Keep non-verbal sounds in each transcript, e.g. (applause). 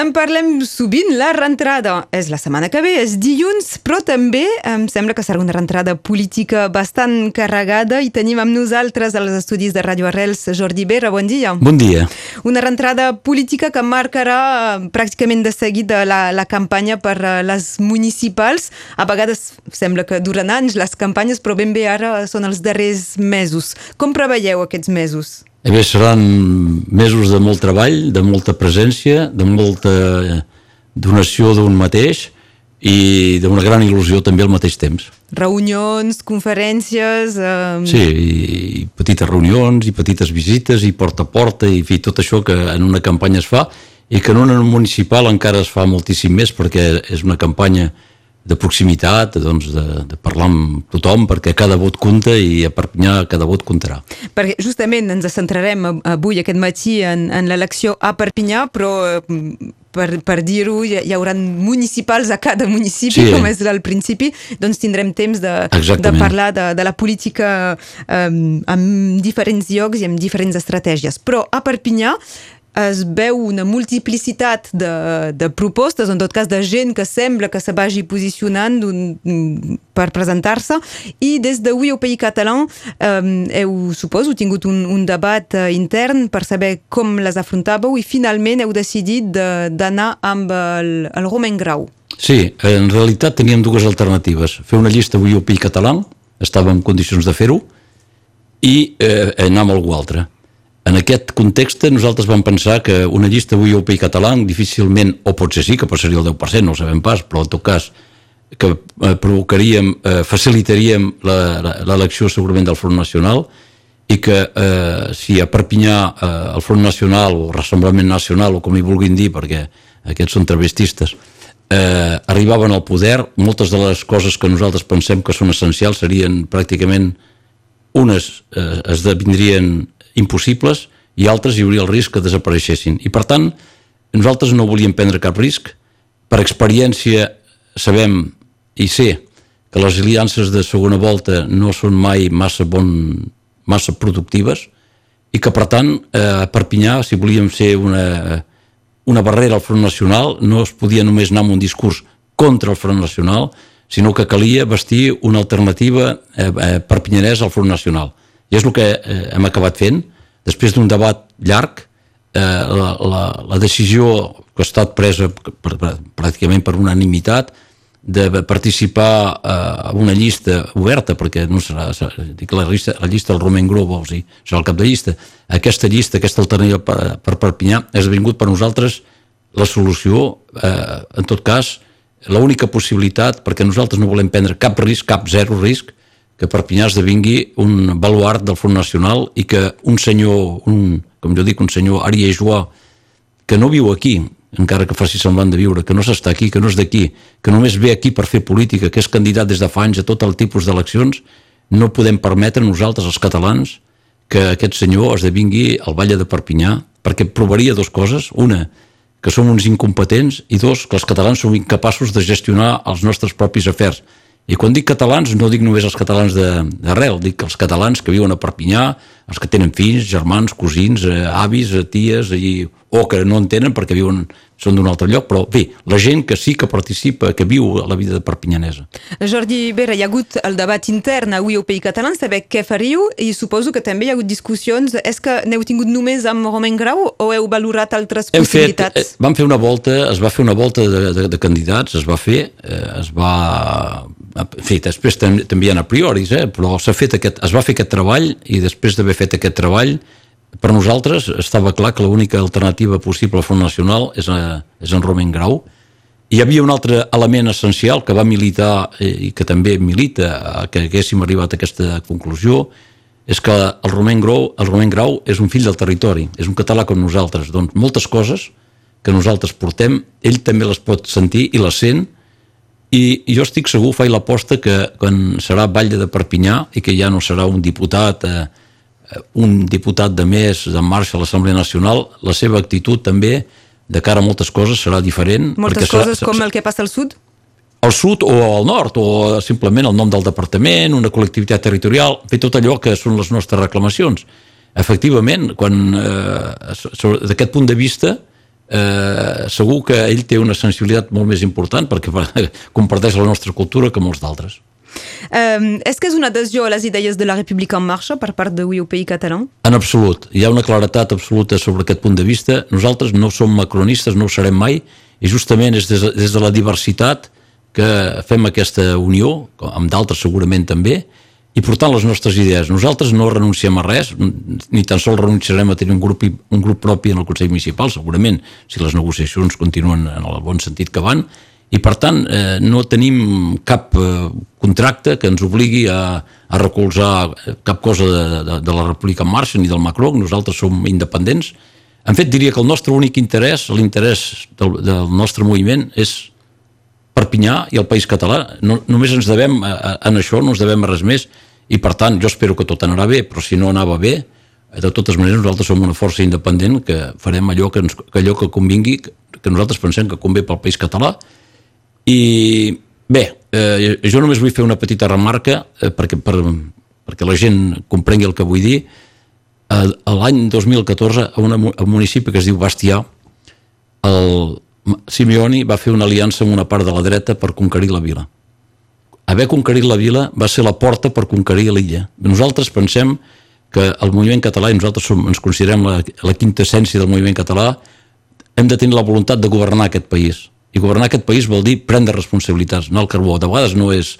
En parlem sovint, la rentrada és la setmana que ve, és dilluns, però també em sembla que serà una rentrada política bastant carregada i tenim amb nosaltres als estudis de Ràdio Arrels Jordi Vera, bon dia. Bon dia. Una rentrada política que marcarà eh, pràcticament de seguida la, la campanya per eh, les municipals. A vegades sembla que duren anys les campanyes, però ben bé ara són els darrers mesos. Com preveieu aquests mesos? Eh bé, seran mesos de molt treball, de molta presència, de molta donació d'un mateix i d'una gran il·lusió també al mateix temps. Reunions, conferències... Eh... Sí, i, i petites reunions, i petites visites, i porta a porta, i fi, tot això que en una campanya es fa, i que en una municipal encara es fa moltíssim més, perquè és una campanya de proximitat, doncs, de, de parlar amb tothom, perquè cada vot compta i a Perpinyà cada vot comptarà. Perquè justament ens centrarem avui, aquest matí, en, en l'elecció a Perpinyà, però per, per dir-ho, hi, hi haurà municipals a cada municipi, sí. com és al principi, doncs tindrem temps de, de parlar de, de la política um, en diferents llocs i amb diferents estratègies. Però a Perpinyà es veu una multiplicitat de, de propostes, en tot cas de gent que sembla que se vagi posicionant per presentar-se i des de Ui Pays Català eh, heu, suposo, tingut un, un debat eh, intern per saber com les afrontàveu i finalment heu decidit d'anar amb el, el Romain Grau. Sí, en realitat teníem dues alternatives. Fer una llista Ui Pays Català, estàvem en condicions de fer-ho, i eh, anar amb algú altre en aquest context nosaltres vam pensar que una llista avui País Català difícilment, o potser sí, que ser el 10%, no ho sabem pas, però en tot cas que eh, provocaríem, eh, facilitaríem l'elecció segurament del Front Nacional i que eh, si a Perpinyà eh, el Front Nacional o Rassemblement Nacional o com hi vulguin dir, perquè aquests són travestistes, eh, arribaven al poder, moltes de les coses que nosaltres pensem que són essencials serien pràcticament unes eh, esdevindrien impossibles i altres hi hauria el risc que desapareixessin. I per tant, nosaltres no volíem prendre cap risc. Per experiència sabem i sé que les aliances de segona volta no són mai massa, bon, massa productives i que per tant eh, a Perpinyà si volíem ser una, una barrera al Front Nacional no es podia només anar amb un discurs contra el Front Nacional sinó que calia vestir una alternativa eh, eh, perpinyanès al Front Nacional i és el que eh, hem acabat fent. Després d'un debat llarg, eh, la, la, la decisió que ha estat presa per, per, pràcticament per unanimitat de participar eh, una llista oberta, perquè no serà, dic, la, llista, la llista del Romain Gros, vols dir, serà el cap de llista. Aquesta llista, aquesta alternativa per, per Perpinyà, és vingut per nosaltres la solució, eh, en tot cas, l'única possibilitat, perquè nosaltres no volem prendre cap risc, cap zero risc, que Perpinyà esdevingui un baluart del Front Nacional i que un senyor, un, com jo dic, un senyor Arié Joa, que no viu aquí, encara que faci semblant de viure, que no s'està aquí, que no és d'aquí, que només ve aquí per fer política, que és candidat des de fa anys a tot el tipus d'eleccions, no podem permetre nosaltres, els catalans, que aquest senyor esdevingui el Valle de Perpinyà, perquè provaria dues coses. Una, que som uns incompetents, i dos, que els catalans som incapaços de gestionar els nostres propis afers i quan dic catalans, no dic només els catalans d'arrel, dic els catalans que viuen a Perpinyà, els que tenen fills, germans, cosins, eh, avis, eh, ties, i, o que no en tenen perquè viuen són d'un altre lloc, però bé, la gent que sí que participa, que viu a la vida de perpinyanesa. Jordi Vera, hi ha hagut el debat intern avui al País Català, saber què faríeu, i suposo que també hi ha hagut discussions. És que n'heu tingut només amb Romain Grau o heu valorat altres Hem possibilitats? Fet, eh, vam fer una volta, es va fer una volta de, de, de candidats, es va fer, eh, es va... En fi, després també hi ha a prioris, eh, però fet aquest, es va fer aquest treball i després d'haver fet aquest treball per nosaltres estava clar que l'única alternativa possible al Front Nacional és, a, és en Romain Grau. Hi havia un altre element essencial que va militar eh, i que també milita que haguéssim arribat a aquesta conclusió, és que el Romain, Grau, el Romain Grau és un fill del territori, és un català com nosaltres. Doncs moltes coses que nosaltres portem, ell també les pot sentir i les sent, i jo estic segur, faig l'aposta que quan serà batlle de Perpinyà i que ja no serà un diputat eh, un diputat de més de marxa a l'Assemblea Nacional, la seva actitud també de cara a moltes coses serà diferent. Moltes coses serà, com el que passa al sud? Al sud o al nord, o simplement el nom del departament, una col·lectivitat territorial, fer tot allò que són les nostres reclamacions. Efectivament, quan eh, d'aquest punt de vista, eh, segur que ell té una sensibilitat molt més important perquè (laughs) comparteix la nostra cultura que molts d'altres. Um, és que és una adhesió a les idees de la República en marxa per part de UPI català? En absolut. Hi ha una claretat absoluta sobre aquest punt de vista. Nosaltres no som macronistes, no ho serem mai, i justament és des, des de la diversitat que fem aquesta unió, amb d'altres segurament també, i portant les nostres idees. Nosaltres no renunciem a res, ni tan sols renunciarem a tenir un grup, un grup propi en el Consell Municipal, segurament, si les negociacions continuen en el bon sentit que van, i per tant eh, no tenim cap eh, contracte que ens obligui a, a recolzar cap cosa de, de, de la República en marxa ni del Macron, nosaltres som independents. En fet, diria que el nostre únic interès, l'interès del, del nostre moviment és Perpinyà i el País Català. No, només ens devem a, a, en això, no ens devem a res més, i per tant jo espero que tot anarà bé, però si no anava bé, de totes maneres nosaltres som una força independent que farem allò que, ens, que allò que convingui, que nosaltres pensem que convé pel País Català, i bé, eh, jo només vull fer una petita remarca eh, perquè, per, perquè la gent comprengui el que vull dir. Eh, L'any 2014, a, una, a un municipi que es diu Bastià, el Simeoni va fer una aliança amb una part de la dreta per conquerir la vila. Haver conquerit la vila va ser la porta per conquerir l'illa. Nosaltres pensem que el moviment català, i nosaltres som, ens considerem la, la quinta essència del moviment català, hem de tenir la voluntat de governar aquest país i governar aquest país vol dir prendre responsabilitats, no el carbó. De vegades no és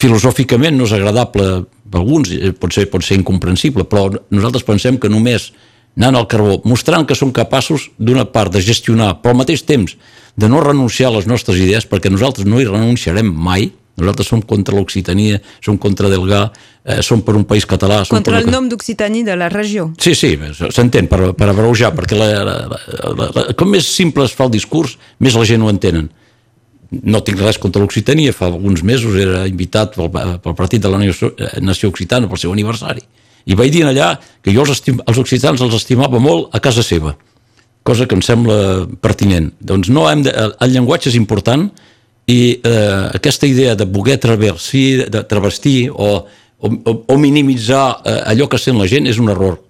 filosòficament no és agradable per alguns, eh, pot ser, pot ser incomprensible, però nosaltres pensem que només anant al carbó, mostrant que som capaços d'una part de gestionar, però al mateix temps de no renunciar a les nostres idees, perquè nosaltres no hi renunciarem mai, nosaltres som contra l'Occitania, som contra Delgà, eh, som per un país català... Som contra el nom d'Occitania de la regió. Sí, sí, s'entén, per, per abreujar, perquè la, la, la, la, com més simple es fa el discurs, més la gent ho entenen. No tinc res contra l'Occitania, fa alguns mesos era invitat pel, pel partit de la Nació Occitana pel seu aniversari. I vaig dir allà que jo els, estim, els occitans els estimava molt a casa seva, cosa que em sembla pertinent. Doncs no hem de, el llenguatge és important, i eh, aquesta idea de voler travestir, de travestir o, o, o minimitzar eh, allò que sent la gent és un error.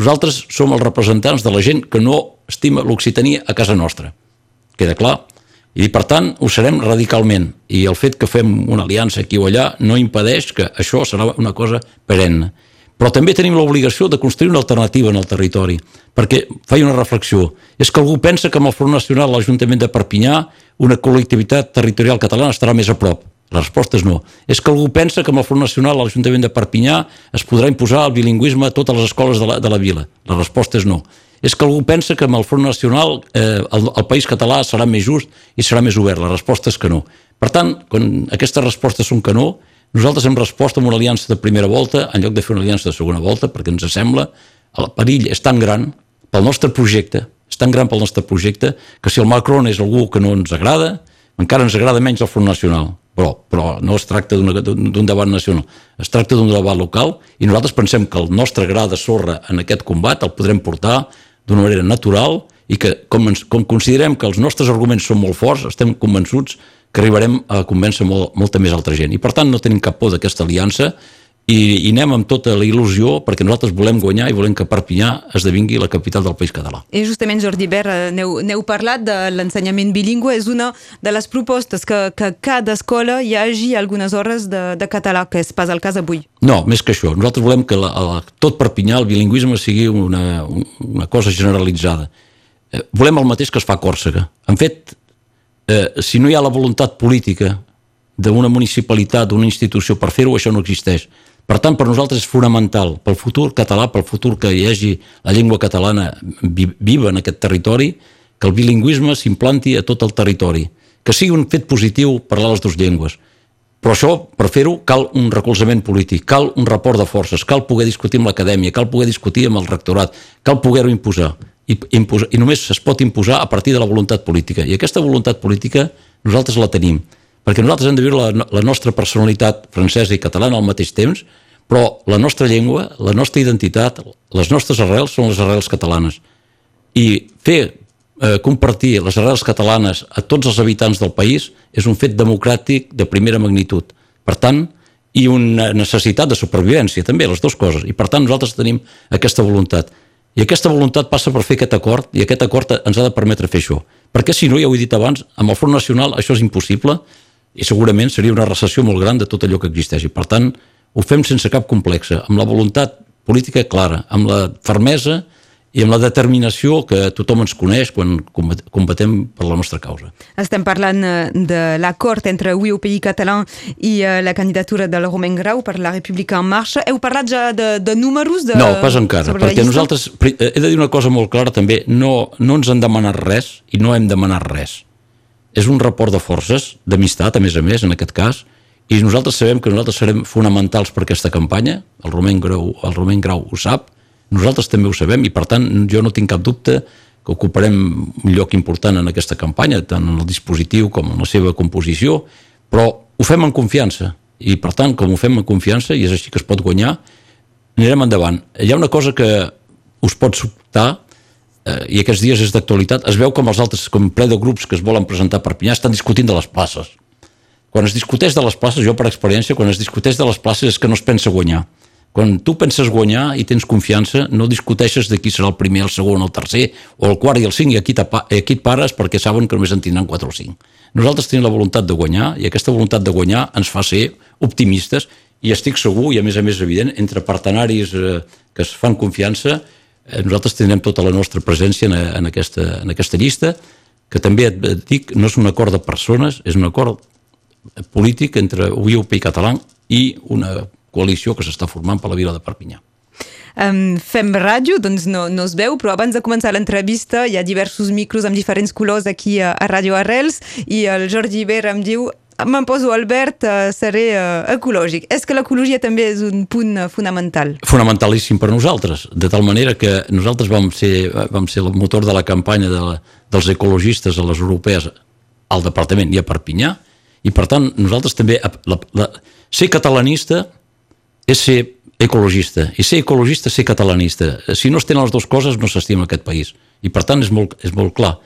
Nosaltres som els representants de la gent que no estima l'Occitania a casa nostra. Queda clar? I per tant ho serem radicalment i el fet que fem una aliança aquí o allà no impedeix que això serà una cosa perenne. Però també tenim l'obligació de construir una alternativa en el territori, perquè faig una reflexió. És que algú pensa que amb el Front Nacional l'Ajuntament de Perpinyà una col·lectivitat territorial catalana estarà més a prop. La resposta és no. És que algú pensa que amb el Front Nacional l'Ajuntament de Perpinyà es podrà imposar el bilingüisme a totes les escoles de la, de la vila. La resposta és no. És que algú pensa que amb el Front Nacional eh, el, el país català serà més just i serà més obert. La resposta és que no. Per tant, quan aquestes respostes són que no, nosaltres hem respost amb una aliança de primera volta en lloc de fer una aliança de segona volta perquè ens sembla el perill és tan gran pel nostre projecte, és tan gran pel nostre projecte que si el Macron és algú que no ens agrada, encara ens agrada menys el Front Nacional. Però, però no es tracta d'un debat nacional, es tracta d'un debat local i nosaltres pensem que el nostre gra de sorra en aquest combat el podrem portar d'una manera natural i que com, ens, com considerem que els nostres arguments són molt forts, estem convençuts que arribarem a convèncer molt, molta més altra gent. I per tant no tenim cap por d'aquesta aliança i, i anem amb tota la il·lusió perquè nosaltres volem guanyar i volem que Perpinyà esdevingui la capital del país català. I justament, Jordi Ber, eh, n'heu parlat de l'ensenyament bilingüe, és una de les propostes que, que cada escola hi hagi algunes hores de, de català, que és pas el cas avui. No, més que això. Nosaltres volem que la, la, tot Perpinyà, el bilingüisme, sigui una, una cosa generalitzada. Eh, volem el mateix que es fa a Còrsega. En fet, eh, si no hi ha la voluntat política d'una municipalitat, d'una institució per fer-ho, això no existeix. Per tant, per nosaltres és fonamental, pel futur català, pel futur que hi hagi la llengua catalana viva en aquest territori, que el bilingüisme s'implanti a tot el territori, que sigui un fet positiu parlar les dues llengües. Però això, per fer-ho, cal un recolzament polític, cal un report de forces, cal poder discutir amb l'acadèmia, cal poder discutir amb el rectorat, cal poder-ho imposar i, imposa, i només es pot imposar a partir de la voluntat política. I aquesta voluntat política nosaltres la tenim, perquè nosaltres hem de viure la, la nostra personalitat francesa i catalana al mateix temps, però la nostra llengua, la nostra identitat, les nostres arrels són les arrels catalanes. I fer eh, compartir les arrels catalanes a tots els habitants del país és un fet democràtic de primera magnitud. Per tant, i una necessitat de supervivència, també, les dues coses. I per tant nosaltres tenim aquesta voluntat. I aquesta voluntat passa per fer aquest acord, i aquest acord ens ha de permetre fer això. Perquè si no, ja ho he dit abans, amb el Front Nacional això és impossible, i segurament seria una recessió molt gran de tot allò que existeix. Per tant, ho fem sense cap complexa, amb la voluntat política clara, amb la fermesa i amb la determinació que tothom ens coneix quan combatem per la nostra causa. Estem parlant eh, de l'acord entre Pays Català i eh, la candidatura del Romain Grau per la República en Marxa. Heu parlat ja de, de números? De, no, pas encara, perquè nosaltres, eh, he de dir una cosa molt clara també, no, no ens han demanat res i no hem demanat res. És un report de forces, d'amistat, a més a més, en aquest cas, i nosaltres sabem que nosaltres serem fonamentals per aquesta campanya, el Romain Grau, el Romain Grau ho sap, nosaltres també ho sabem i, per tant, jo no tinc cap dubte que ocuparem un lloc important en aquesta campanya, tant en el dispositiu com en la seva composició, però ho fem en confiança. I, per tant, com ho fem en confiança, i és així que es pot guanyar, anirem endavant. Hi ha una cosa que us pot sobtar, eh, i aquests dies és d'actualitat, es veu com els altres, com ple de grups que es volen presentar per Pinyà, estan discutint de les places. Quan es discuteix de les places, jo per experiència, quan es discuteix de les places és que no es pensa guanyar. Quan tu penses guanyar i tens confiança, no discuteixes de qui serà el primer, el segon, el tercer, o el quart i el cinc, i aquí, aquí et pares perquè saben que només en tindran quatre o cinc. Nosaltres tenim la voluntat de guanyar, i aquesta voluntat de guanyar ens fa ser optimistes, i estic segur, i a més a més evident, entre partenaris eh, que es fan confiança, eh, nosaltres tindrem tota la nostra presència en, en, aquesta, en aquesta llista, que també et dic, no és un acord de persones, és un acord polític entre UIUP i Català i una coalició que s'està formant per la vila de Perpinyà. Um, fem ràdio, doncs no, no es veu, però abans de començar l'entrevista hi ha diversos micros amb diferents colors aquí a, a Ràdio Arrels i el Jordi Iber em diu me'n poso Albert, uh, seré uh, ecològic. És que l'ecologia també és un punt uh, fonamental? Fonamentalíssim per nosaltres, de tal manera que nosaltres vam ser, vam ser el motor de la campanya de la, dels ecologistes a les europees al departament i a Perpinyà, i per tant nosaltres també, la, la, ser catalanista és ser ecologista, i ser ecologista és ser catalanista. Si no es tenen les dues coses no s'estima aquest país, i per tant és molt, és molt clar.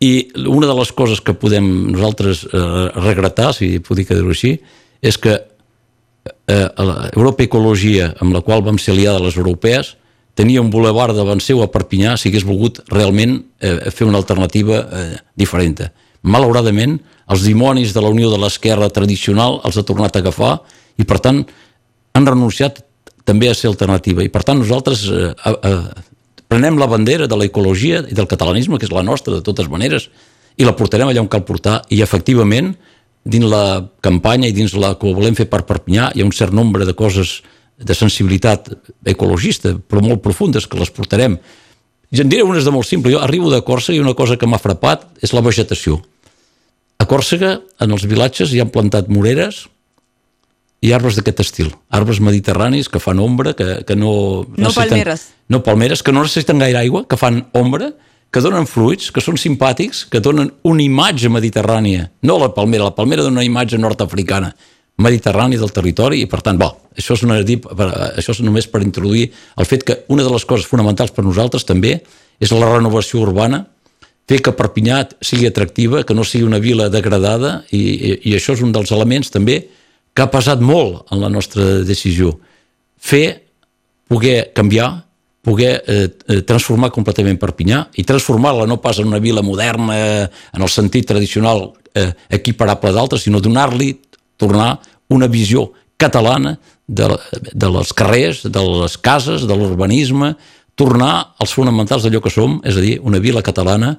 I una de les coses que podem nosaltres eh, regretar, si puc dir-ho així, és que eh, Europa Ecologia, amb la qual vam ser aliada les europees, tenia un boulevard davant seu a Perpinyà si hagués volgut realment eh, fer una alternativa eh, diferent. Malauradament, els dimonis de la Unió de l'Esquerra tradicional els ha tornat a agafar i, per tant, han renunciat també a ser alternativa i per tant nosaltres eh, eh, prenem la bandera de l'ecologia i del catalanisme, que és la nostra de totes maneres, i la portarem allà on cal portar i efectivament dins la campanya i dins la que volem fer per Perpinyà hi ha un cert nombre de coses de sensibilitat ecologista, però molt profundes, que les portarem. I en diré unes de molt simple. Jo arribo de Còrsega i una cosa que m'ha frapat és la vegetació. A Còrsega, en els vilatges, hi han plantat moreres, i arbres d'aquest estil, arbres mediterranis que fan ombra, que, que no... No palmeres. No palmeres, que no necessiten gaire aigua, que fan ombra, que donen fruits, que són simpàtics, que donen una imatge mediterrània, no la palmera, la palmera dona una imatge nord-africana, mediterrània del territori, i per tant, bo, això és, una, això és només per introduir el fet que una de les coses fonamentals per nosaltres també és la renovació urbana, fer que Perpinyà sigui atractiva, que no sigui una vila degradada, i, i, i això és un dels elements també que ha pesat molt en la nostra decisió. Fer, poder canviar, poder eh, eh, transformar completament Perpinyà i transformar-la no pas en una vila moderna en el sentit tradicional eh, equiparable d'altres, sinó donar-li, tornar una visió catalana de, de les carrers, de les cases, de l'urbanisme, tornar als fonamentals d'allò que som, és a dir, una vila catalana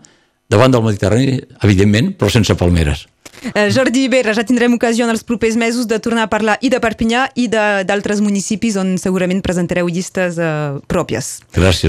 davant del Mediterrani, evidentment, però sense palmeres. Eh, Jordi Ibera, ja tindrem ocasió en els propers mesos de tornar a parlar i de Perpinyà i d'altres municipis on segurament presentareu llistes uh, pròpies. Gràcies.